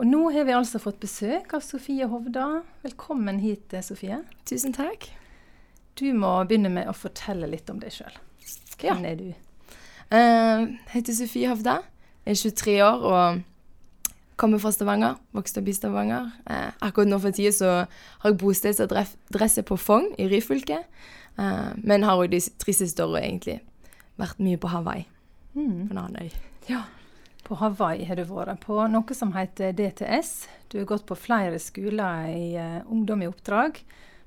Og nå har vi altså fått besøk av Sofie Hovda. Velkommen hit, Sofie. Tusen takk. Du må begynne med å fortelle litt om deg sjøl. Hvem Ja. er du? Jeg heter Sofie Hovda. Jeg er 23 år og kommer fra Stavanger. Vokste opp i Stavanger. Eh, akkurat nå for tida så har jeg bostedsadresse på Fogn i Ryfylke. Eh, men har òg de tre siste årene egentlig vært mye på Hawaii, Mm. på en annen øy. Ja. På Hawaii har du vært på noe som heter DTS. Du har gått på flere skoler i uh, Ungdom i oppdrag,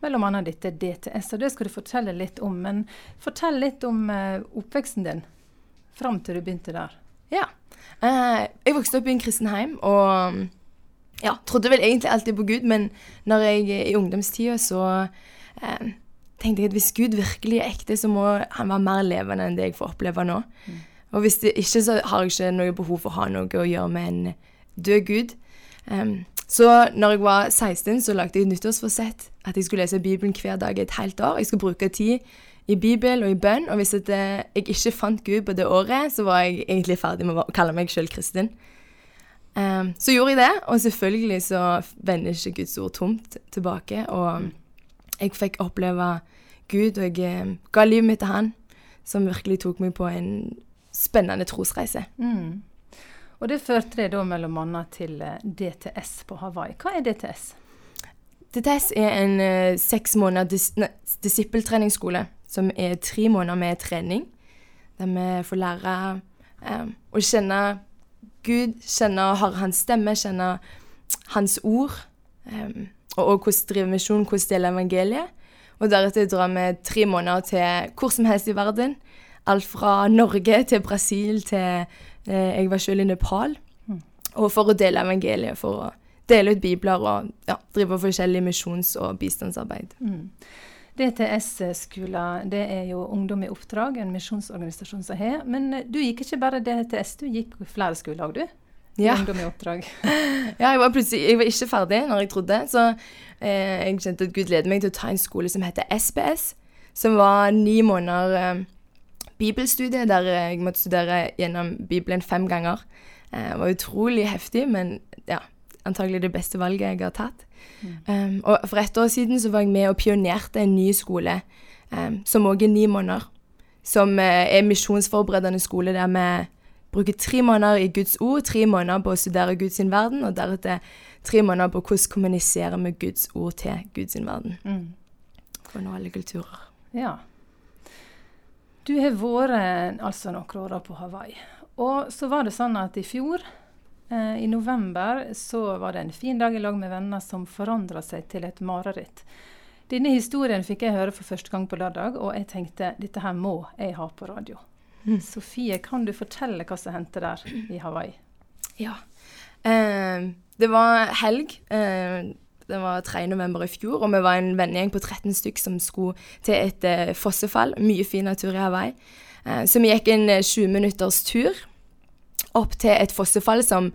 bl.a. dette DTS. og Det skal du fortelle litt om. Men fortell litt om uh, oppveksten din fram til du begynte der. Ja. Uh, jeg vokste opp i en kristen heim og ja, trodde vel egentlig alltid på Gud, men når jeg i ungdomstida så tenkte jeg at hvis Gud virkelig er ekte, så må han være mer levende enn det jeg får oppleve nå. Og hvis det ikke, så har jeg ikke noe behov for å ha noe å gjøre med en død Gud. Um, så når jeg var 16, så lagde jeg et nyttårsforsett at jeg skulle lese Bibelen hver dag et helt år. Jeg skulle bruke tid i Bibel og i bønn, og hvis at, eh, jeg ikke fant Gud på det året, så var jeg egentlig ferdig med å kalle meg sjøl kristen. Um, så gjorde jeg det, og selvfølgelig så vender ikke Guds ord tomt tilbake. Og jeg fikk oppleve Gud, og jeg eh, ga livet mitt til Han, som virkelig tok meg på en spennende trosreise. Mm. Og det førte deg da mellom annet til eh, DTS på Hawaii. Hva er DTS? DTS er en uh, seks måneder dis nei, disippeltreningsskole som er tre måneder med trening. Der vi får lære um, å kjenne Gud, kjenne og høre hans stemme, kjenne hans ord. Um, og også hvordan drive misjon, hvordan dele evangeliet. Og deretter drar vi tre måneder til hvor som helst i verden. Alt fra Norge til Brasil til eh, Jeg var selv i Nepal. Og for å dele evangeliet, for å dele ut bibler og ja, drive forskjellig misjons- og bistandsarbeid. Mm. DTS-skoler, det er jo Ungdom i oppdrag, en misjonsorganisasjon som har. Men eh, du gikk ikke bare DTS, du gikk flere skoler òg, du? Ja. Ungdom i oppdrag. Ja, jeg var plutselig jeg var ikke ferdig når jeg trodde, så eh, jeg kjente at Gud ledet meg til å ta en skole som heter SPS, som var ni måneder eh, bibelstudie, der jeg måtte studere gjennom Bibelen fem ganger. Eh, det var utrolig heftig, men ja, antagelig det beste valget jeg har tatt. Um, og for ett år siden så var jeg med og pionerte en ny skole, um, som også er ni måneder. Som uh, er misjonsforberedende skole der vi bruker tre måneder i Guds ord, tre måneder på å studere Guds verden, og deretter tre måneder på hvordan kommunisere med Guds ord til Guds verden. Mm. For nå alle kulturer. Ja. Du har vært eh, altså noen år på Hawaii. Og så var det sånn at i fjor, eh, i november, så var det en fin dag i lag med venner som forandra seg til et mareritt. Denne historien fikk jeg høre for første gang på lørdag, og jeg tenkte dette her må jeg ha på radio. Sofie, kan du fortelle hva som hendte der i Hawaii? Ja. Eh, det var helg. Eh, det var 3. november i fjor, og vi var en vennegjeng på 13 stykk som skulle til et eh, fossefall. Mye fin natur i Hawaii. Eh, så vi gikk en eh, 20 minutters tur opp til et fossefall som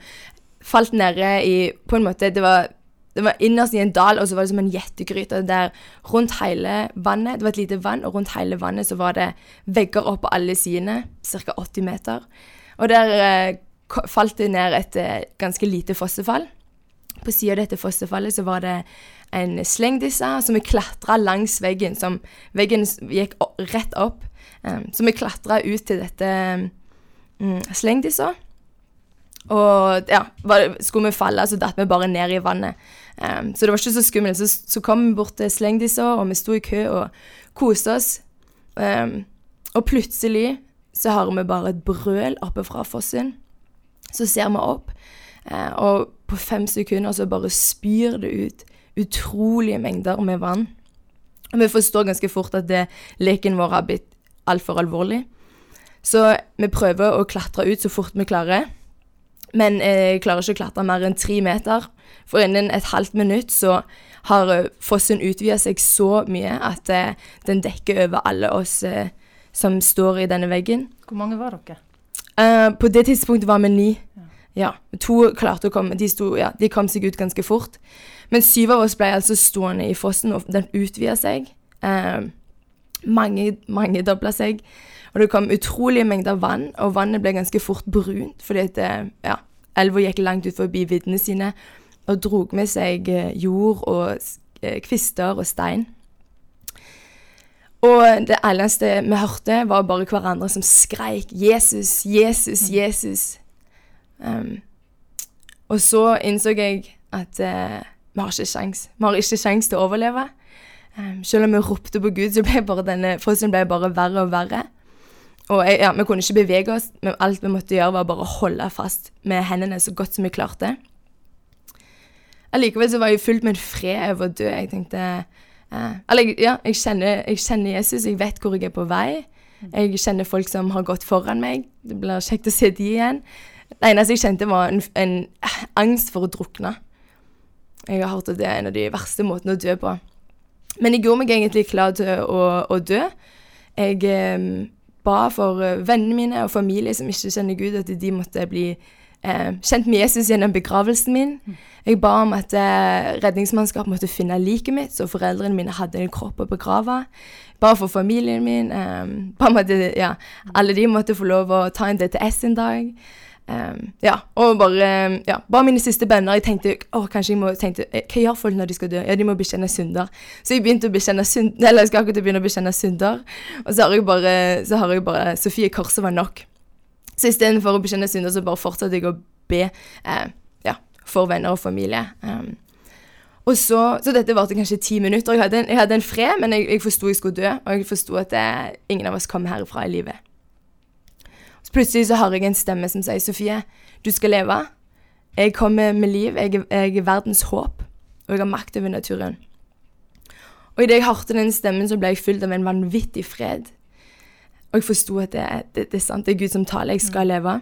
falt nede i På en måte, det var, det var innerst i en dal, og så var det som en gjettegryte der rundt hele vannet Det var et lite vann, og rundt hele vannet så var det vegger opp på alle sidene, ca. 80 meter. Og der eh, falt det ned et eh, ganske lite fossefall. På siden av dette fossefallet så var det en slengdisse som vi klatra langs veggen. Som veggen gikk rett opp. Um, så vi klatra ut til dette um, slengdissa. Og ja, skulle vi falle, så datt vi bare ned i vannet. Um, så det var ikke så skummelt. Så, så kom vi bort til slengdissa, og vi sto i kø og koste oss. Um, og plutselig så hører vi bare et brøl oppe fra fossen. Så ser vi opp, eh, og på fem sekunder så bare spyr det ut utrolige mengder med vann. Og vi forstår ganske fort at det, leken vår har blitt altfor alvorlig. Så vi prøver å klatre ut så fort vi klarer. Men eh, jeg klarer ikke å klatre mer enn tre meter. For innen et halvt minutt så har eh, fossen utvida seg så mye at eh, den dekker over alle oss eh, som står i denne veggen. Hvor mange var dere? Eh, på det tidspunktet var vi ni. Ja. To klarte å komme. De, sto, ja, de kom seg ut ganske fort. Men syv av oss ble altså stående i fossen, og den utvida seg. Eh, mange mange dobla seg. Og det kom utrolige mengder vann, og vannet ble ganske fort brunt fordi at ja, elva gikk langt ut forbi viddene sine og drog med seg eh, jord og eh, kvister og stein. Og det eneste vi hørte, var bare hverandre som skreik 'Jesus, Jesus, Jesus'. Um, og så innså jeg at uh, vi har ikke sjans. Vi har ikke sjans til å overleve. Um, selv om vi ropte på Gud, så ble bare denne frosten ble bare verre og verre. Og jeg, ja, vi kunne ikke bevege oss, men alt vi måtte gjøre, var bare å holde fast med hendene så godt som vi klarte. Allikevel så var jeg fullt med en fred over å dø. Jeg tenkte uh, Eller ja, jeg kjenner, jeg kjenner, Jesus, jeg vet hvor jeg er på vei. Jeg kjenner folk som har gått foran meg. Det blir kjekt å se de igjen. Det eneste jeg kjente, var en, en angst for å drukne. Jeg har hørt at det er en av de verste måtene å dø på. Men jeg gjorde meg egentlig klar til å, å dø. Jeg eh, ba for vennene mine og familie som ikke kjenner Gud, at de måtte bli eh, kjent med Jesus gjennom begravelsen min. Jeg ba om at eh, redningsmannskap måtte finne liket mitt, så foreldrene mine hadde en kropp å begrave. Ba for familien min. Eh, ba om at ja, alle de måtte få lov å ta en DTS en dag. Um, ja, og bare ja, bare mine siste venner. Jeg tenkte å, kanskje jeg må tenkte, eh, Hva gjør folk når de skal dø? Ja, de må bekjenne synder. Så jeg begynte å bekjenne synder, eller jeg skal akkurat begynne å bekjenne synder. Og så har jeg bare, så har jeg bare Sofie Korset var nok. Så istedenfor å bekjenne synder, så bare fortsatte jeg å be eh, ja, for venner og familie. Um, og så, så dette varte kanskje ti minutter. Jeg hadde en, jeg hadde en fred, men jeg, jeg forsto jeg skulle dø, og jeg forsto at eh, ingen av oss kom herfra i livet. Så plutselig så hører jeg en stemme som sier, 'Sofie, du skal leve. Jeg kommer med liv. Jeg, jeg er verdens håp, og jeg har makt over naturen.' Og idet jeg hørte den stemmen, så ble jeg fylt av en vanvittig fred. Og jeg forsto at det, det, det, er sant, det er Gud som taler, jeg skal leve.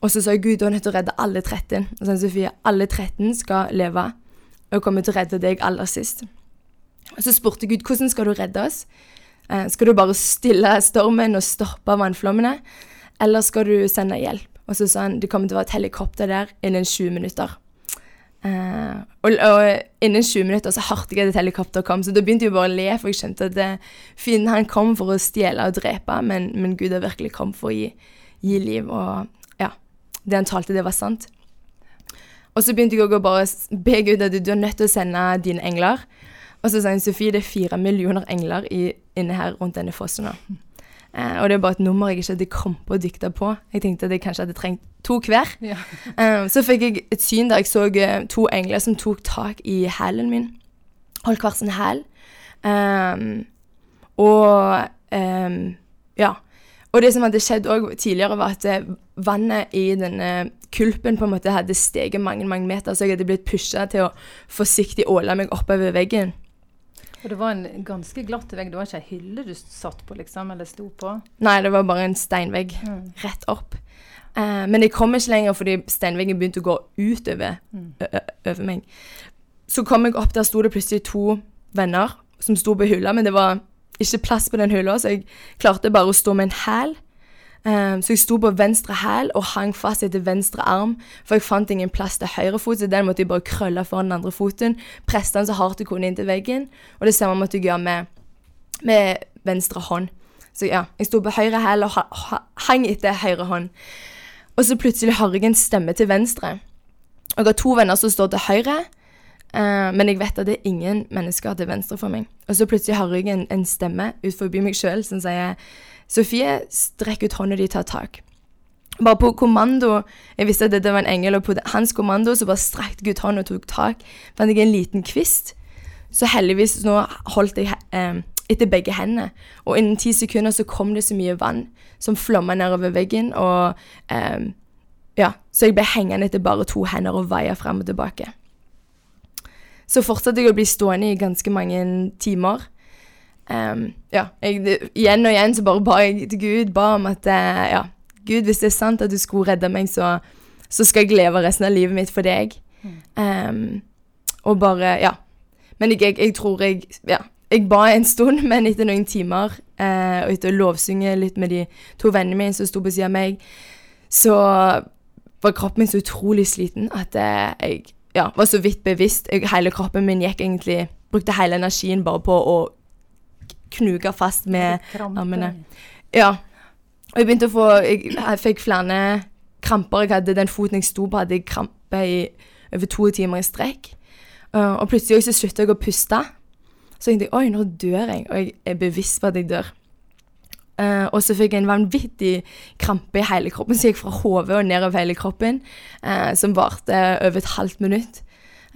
Og så sa jeg Gud, du er nødt til å redde alle 13. Og så sa Sofie, alle 13 skal leve, og jeg kommer til å redde deg aller sist. Og så spurte Gud, hvordan skal du redde oss? Eh, skal du bare stille stormen og stoppe vannflommene, eller skal du sende hjelp? Og så sa han, det kommer til å være et helikopter der innen 20 minutter. Uh, og, og, innen 20 minutter så hørte jeg at et helikopter kom, så da begynte jeg bare å le, for jeg skjønte at det, fienden han kom for å stjele og drepe, men, men Gud har virkelig kommet for å gi, gi, liv, og ja, det han talte, det var sant. Og så begynte jeg å bare be Gud at du er nødt til å sende dine engler. Og så sa han Sofie, det er fire millioner engler i, inne her rundt denne fossen nå. Uh, og det er bare et nummer jeg ikke hadde kommet på å dikte på. Jeg tenkte at jeg kanskje hadde trengt to hver. Ja. Um, så fikk jeg et syn der jeg så uh, to engler som tok tak i hælen min. Holdt hver sin hæl. Um, og um, ja. Og det som hadde skjedd òg tidligere, var at vannet i denne kulpen på en måte hadde steget mange mange meter, så jeg hadde blitt pusha til å forsiktig åle meg oppover veggen. Og det var en ganske glatt vegg? Det var ikke ei hylle du satt på, liksom, eller sto på? Nei, det var bare en steinvegg mm. rett opp. Eh, men jeg kom ikke lenger fordi steinveggen begynte å gå utover mm. over meg. Så kom jeg opp, der sto det plutselig to venner som sto på hylla, men det var ikke plass på den hylla, så jeg klarte bare å stå med en hæl. Um, så jeg sto på venstre hæl og hang fast etter venstre arm, for jeg fant ingen plass til høyre fot, så den måtte jeg bare krølle foran den andre foten. Presse den så hardt jeg kunne inntil veggen, og det samme måtte jeg gjøre med, med venstre hånd. Så ja, jeg sto på høyre hæl og hang etter høyre hånd. Og så plutselig hører jeg en stemme til venstre. Og jeg har to venner som står til høyre, uh, men jeg vet at det er ingen mennesker til venstre for meg. Og så plutselig hører jeg en, en stemme ut forbi meg sjøl som sier Sofie, strekk ut hånda di, ta tak. Bare på kommando Jeg visste at dette var en engel, og på hans kommando så bare strekte Gud hånda og tok tak. Fant jeg en liten kvist. Så heldigvis nå holdt jeg eh, etter begge hendene. Og innen ti sekunder så kom det så mye vann som flomma nedover veggen. Og eh, ja, så jeg ble hengende etter bare to hender og vaia fram og tilbake. Så fortsatte jeg å bli stående i ganske mange timer. Um, ja, jeg, det, igjen og igjen så bare ba jeg til Gud ba om at uh, ja, Gud, hvis det er sant at du skulle redde meg, så, så skal jeg leve resten av livet mitt for deg. Um, og bare Ja. Men jeg, jeg, jeg, tror jeg Ja. Jeg ba en stund, men etter noen timer, uh, og etter å lovsynge litt med de to vennene mine som sto på siden av meg, så var kroppen min så utrolig sliten at uh, jeg ja, var så vidt bevisst. Jeg, hele kroppen min gikk egentlig Brukte hele energien bare på å knuga fast med armene. Ja. Og jeg begynte å få Jeg, jeg fikk flere kramper jeg hadde. Den foten jeg sto på, hadde jeg krampe i over to timer i strekk. Uh, og plutselig så slutta jeg å puste. Så tenkte jeg oi, nå dør jeg, og jeg er bevisst på at jeg dør. Uh, og så fikk jeg en vanvittig krampe i hele kroppen, jeg gikk fra hodet og nedover hele kroppen, uh, som varte over et halvt minutt.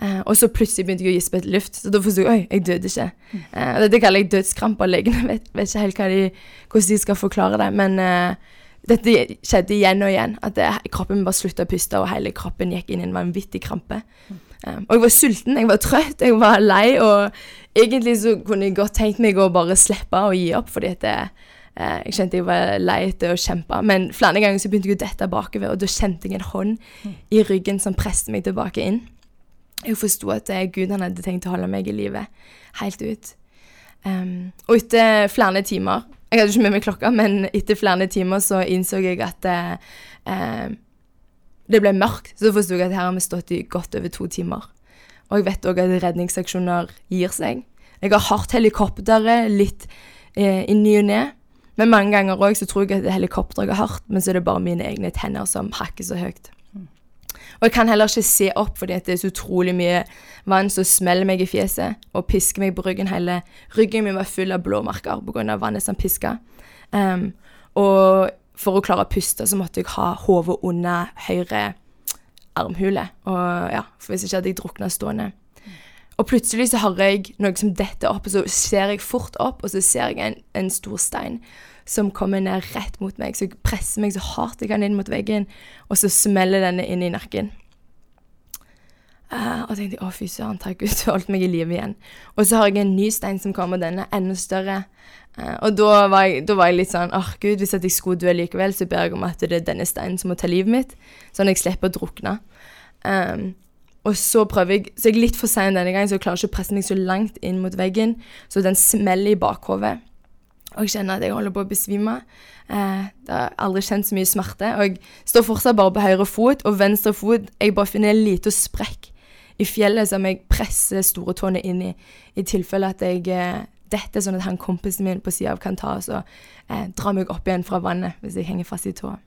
Uh, og så plutselig begynte jeg å gispe etter luft, så da forsto jeg oi, jeg døde ikke. Uh, dette kaller jeg dødskramper. Legene vet, vet, ikke helt de, hvordan de skal forklare det, men dette skjedde igjen og igjen. At det, kroppen bare slutta å puste, og hele kroppen gikk inn i en vanvittig krampe. Um, og jeg var sulten, jeg var trøtt, jeg var lei, og egentlig så kunne jeg godt tenkt meg å bare slippe å gi opp, fordi at det, uh, jeg kjente jeg var lei etter å kjempe. Men flere ganger så begynte jeg å dette bakover, og da kjente jeg en hånd i ryggen som presset meg tilbake inn. Jeg forsto at uh, Gud han hadde tenkt å holde meg i live helt ut. Um, og etter flere timer Jeg hadde ikke med meg klokka, men etter flere timer så innså jeg at uh, det ble mørkt, så forsto jeg at her har vi stått i godt over to timer. Og jeg vet òg at redningsaksjoner gir seg. Jeg har hardt helikopteret litt eh, i ny og ne. Men mange ganger òg så tror jeg at helikopteret er helikopter har hørt, men så er det bare mine egne tenner som hakker så høyt. Og jeg kan heller ikke se opp fordi det er så utrolig mye vann som smeller meg i fjeset og pisker meg på ryggen. Hele ryggen min var full av blåmerker pga. vannet som piska. Um, og for å klare å puste, så måtte jeg ha hodet under høyre armhule. Og ja, for hvis ikke hadde jeg drukna stående. Og plutselig så hører jeg noe som detter opp, og så ser jeg fort opp, og så ser jeg en, en stor stein som kommer ned rett mot meg. Så jeg presser meg så hardt jeg kan inn mot veggen, og så smeller denne inn i nakken. Uh, og tenkte å fy søren, takk Gud, du holdt meg i live igjen. Og så har jeg en ny stein som kommer, denne enda større. Uh, og da var, jeg, da var, jeg, litt sånn åh gud, hvis jeg skulle dø likevel, så ber jeg om at det er denne steinen som må ta livet mitt, sånn at jeg slipper å drukne. Um, og så prøver jeg Så jeg er litt for sein denne gangen, så jeg klarer ikke å presse meg så langt inn mot veggen, så den smeller i bakhodet. Og jeg kjenner at jeg holder på å besvime. Eh, det har aldri kjent så mye smerte. Og jeg står fortsatt bare på høyre fot, og venstre fot Jeg bare finner en liten sprekk i fjellet som jeg presser store tåene inn i, i tilfelle at jeg eh, detter, sånn at han kompisen min på sida av kan ta og eh, dra meg opp igjen fra vannet hvis jeg henger fast i tåa.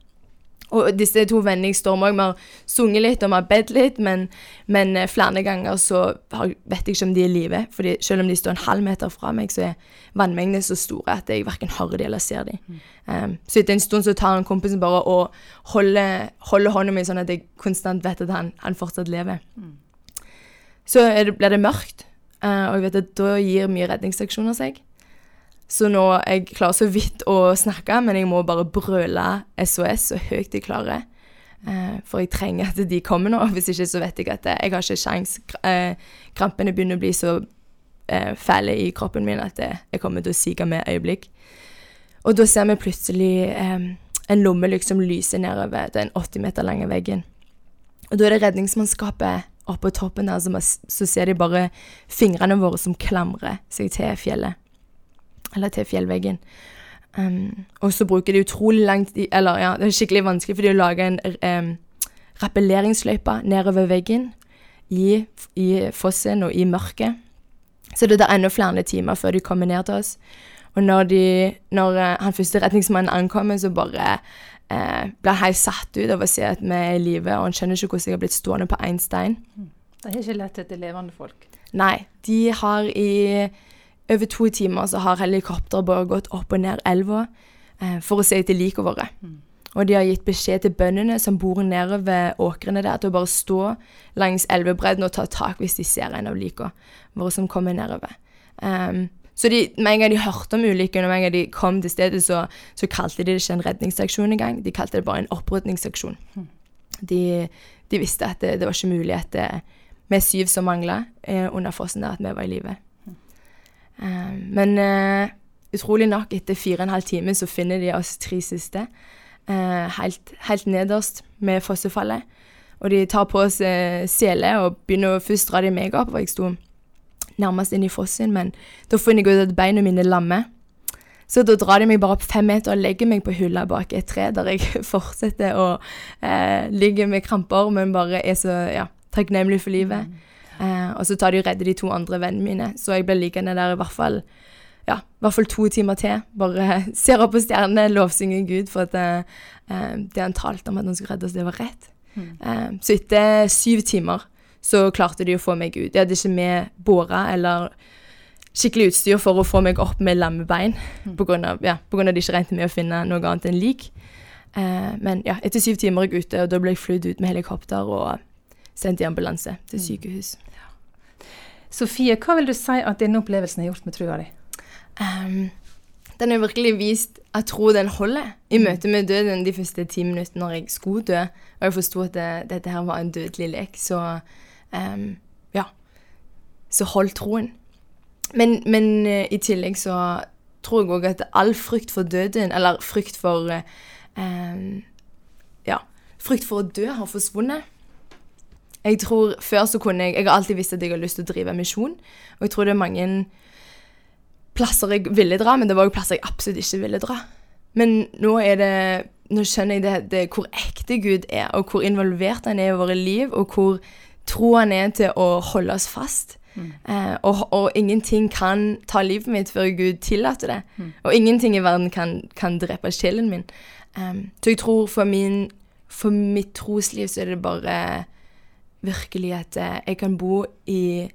Og disse to vennene jeg står med, vi har sunget litt og vi har bedt litt, men, men eh, flere ganger så vet jeg ikke om de er i live. For selv om de står en halv meter fra meg, så er vannmengdene så store at jeg verken hører de eller ser de. Um, så etter en stund så tar han kompisen bare og holder, holder hånda mi sånn at jeg konstant vet at han, han fortsatt lever. Mm. Så det, blir det mørkt. Uh, og jeg vet at da gir mye redningsaksjoner seg. Så nå jeg klarer så vidt å snakke, men jeg må bare brøle SOS så høyt jeg klarer. Uh, for jeg trenger at de kommer nå. Hvis ikke så vet jeg at jeg har ikke sjans. Uh, krampene begynner å bli så fæle i kroppen min at jeg kommer til å sige med øyeblikk. Og da ser vi plutselig en lommelykt som lyser nedover den 80 meter lange veggen. Og da er det redningsmannskapet oppå toppen der, så, ser de bare fingrene våre som klamrer seg til fjellet. Eller til fjellveggen. Um, og så bruker de utrolig lang tid Eller ja, det er skikkelig vanskelig, for de lager en um, rappelleringsløype nedover veggen i, i, fossen og i mørket. Så det er enda flere timer før de kommer ned til oss. Og når, de, når uh, han første redningsmannen ankommer, så bare eh, blir helt satt ut av å se at vi er i live, og han skjønner ikke hvordan jeg har blitt stående på én stein. Det er ikke lett etter levende folk. Nei. De har i over to timer så har helikopteret bare gått opp og ned elva eh, for å se etter likene våre. Mm. Og de har gitt beskjed til bøndene som bor nedover åkrene der, til å bare stå langs elvebredden og ta tak hvis de ser en av likene våre som kommer nedover. Um, så de, med en gang de hørte om ulykken, og med en gang de kom til stedet, så, så kalte de det ikke en redningsaksjon engang. De kalte det bare en opprydningsaksjon. Mm. De, de, visste at det, det, var ikke mulig at det, vi syv som mangla eh, under fossen der, at vi var i live. Uh, men uh, utrolig nok, etter fire og en halv time, så finner de oss tre siste. Uh, helt, helt, nederst med fossefallet. Og de tar på oss sele og begynner å først dra de meg opp, og jeg sto nærmest inn i fossen, men da finner jeg ut at beina mine lammer. Så da drar de meg bare opp fem meter og legger meg på hylla bak et tre, der jeg fortsetter å eh, ligge med kramper, men bare er så ja, takknemlig for livet. Mm. Eh, og så tar de og redder de to andre vennene mine, så jeg blir liggende der i hvert fall ja, i hvert fall to timer til. Bare ser opp på stjernene, lovsynger Gud for at det, eh, det han talte om at han skulle redde oss, det var rett. Mm. Eh, så etter syv timer så klarte de å få meg ut. De hadde ikke med båre eller skikkelig utstyr for å få meg opp med lammebein, Mm. av, ja, på grunn av de ikke regnet med å finne noe annet enn lik. Eh, men ja, etter syv timer er jeg ute, og da ble jeg flydd ut med helikopter og sendt i ambulanse til Mm. sykehus. Sofie, hva vil du si at denne opplevelsen har gjort med trua di? Um, den har virkelig vist at tro den holder. I Mm. møte med døden de første ti minuttene når jeg skulle dø, og jeg forsto at det, dette her var en dødelig lek, så um, ja. Så holdt troen. Men, men uh, i tillegg så tror jeg òg at all frykt for døden, eller frykt for uh, um, Ja, frykt for å dø har forsvunnet. Jeg tror Før så kunne jeg Jeg har alltid visst at jeg har lyst til å drive misjon, og jeg tror det er mange plasser jeg ville dra, men det var jo plasser jeg absolutt ikke ville dra. Men nå er det Nå skjønner jeg det, det hvor ekte Gud er, og hvor involvert han er i våre liv, og hvor tro han er til å holde oss fast. Mm. Eh, og, og ingenting kan ta livet mitt før Gud tillater det. Mm. Og ingenting i verden kan, kan drepe sjelen min. Um, så jeg tror for, min, for mitt trosliv så er det bare virkelig at eh, jeg kan bo i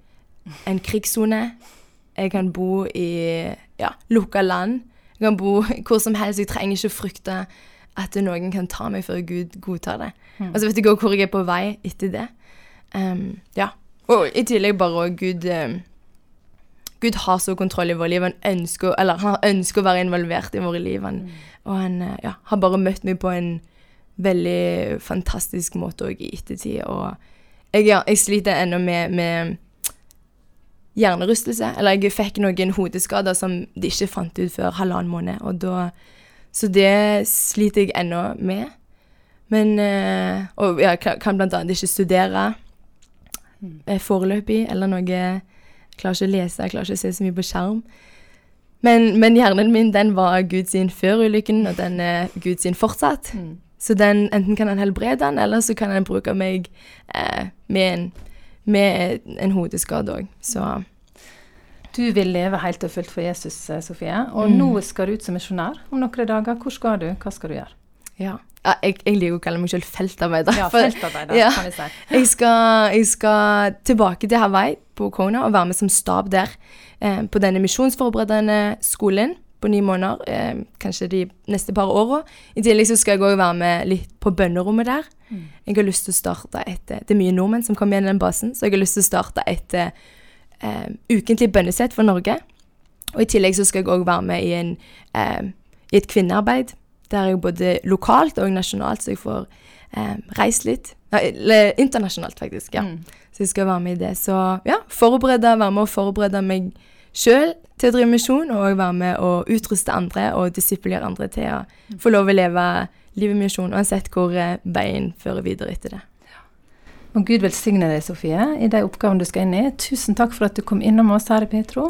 en krigssone. Jeg kan bo i ja, lukka land. Jeg kan bo hvor som helst. Jeg trenger ikke frykte at noen kan ta meg før Gud godtar det. Mm. Og så vet jeg også hvor jeg er på vei etter det. Um, ja. Og i tillegg bare òg Gud um, Gud har så kontroll i vårt liv. Han ønsker, eller han ønsker å være involvert i våre liv. Han, Og han eh, ja, har bare møtt meg på en veldig fantastisk måte òg i ettertid. Og jeg, ja, jeg sliter ennå med, med hjernerystelse. Eller jeg fikk noen hodeskader som de ikke fant ut før halvannen måned. Og da, så det sliter jeg ennå med. Men eh, Og jeg kan, blant annet ikke studere eh, foreløpig, eller noe Jeg klarer ikke å lese, jeg klarer ikke å se så mye på skjerm. Men, men hjernen min den var Gud sin før ulykken, og den er Gud sin fortsatt. Mm. Så den, enten kan han helbrede den, eller så kan han bruke meg eh, med, en, med en hodeskade òg. Så Du vil leve helt og fullt for Jesus, eh, Sofie. Og Mm. nå skal du ut som misjonær om noen dager. Hvor skal du? Hva skal du gjøre? ja. ja jeg, jeg liker å kalle meg selv feltarbeider. Ja, feltarbeider, ja. kan vi si. jeg, skal, jeg skal tilbake til Hawaii på Kona og være med som stab der. Eh, på denne misjonsforberedende skolen på ni måneder. Eh, kanskje de neste par åra. I tillegg så skal jeg òg være med litt på bønnerommet der. Mm. Jeg har lyst til å starte et eh, Det er mye nordmenn som kommer igjen i den basen, så jeg har lyst til å starte et eh, eh, ukentlig bønnesett for Norge. Og i tillegg så skal jeg òg være med i, en, eh, i et kvinnearbeid, der jeg både lokalt og nasjonalt, så jeg får eh, reist litt. Nei, internasjonalt, faktisk. ja. Mm. Så jeg skal være med i det. Så ja, forberede, være med og forberede meg sjøl til å drive misjon, og være med å utruste andre og disiplere andre til å få lov å leve livet misjon, uansett hvor eh, veien fører videre etter det. Og Gud velsigne deg, Sofie, i de oppgavene du skal inn i. Tusen takk for at du kom innom oss her i Petro.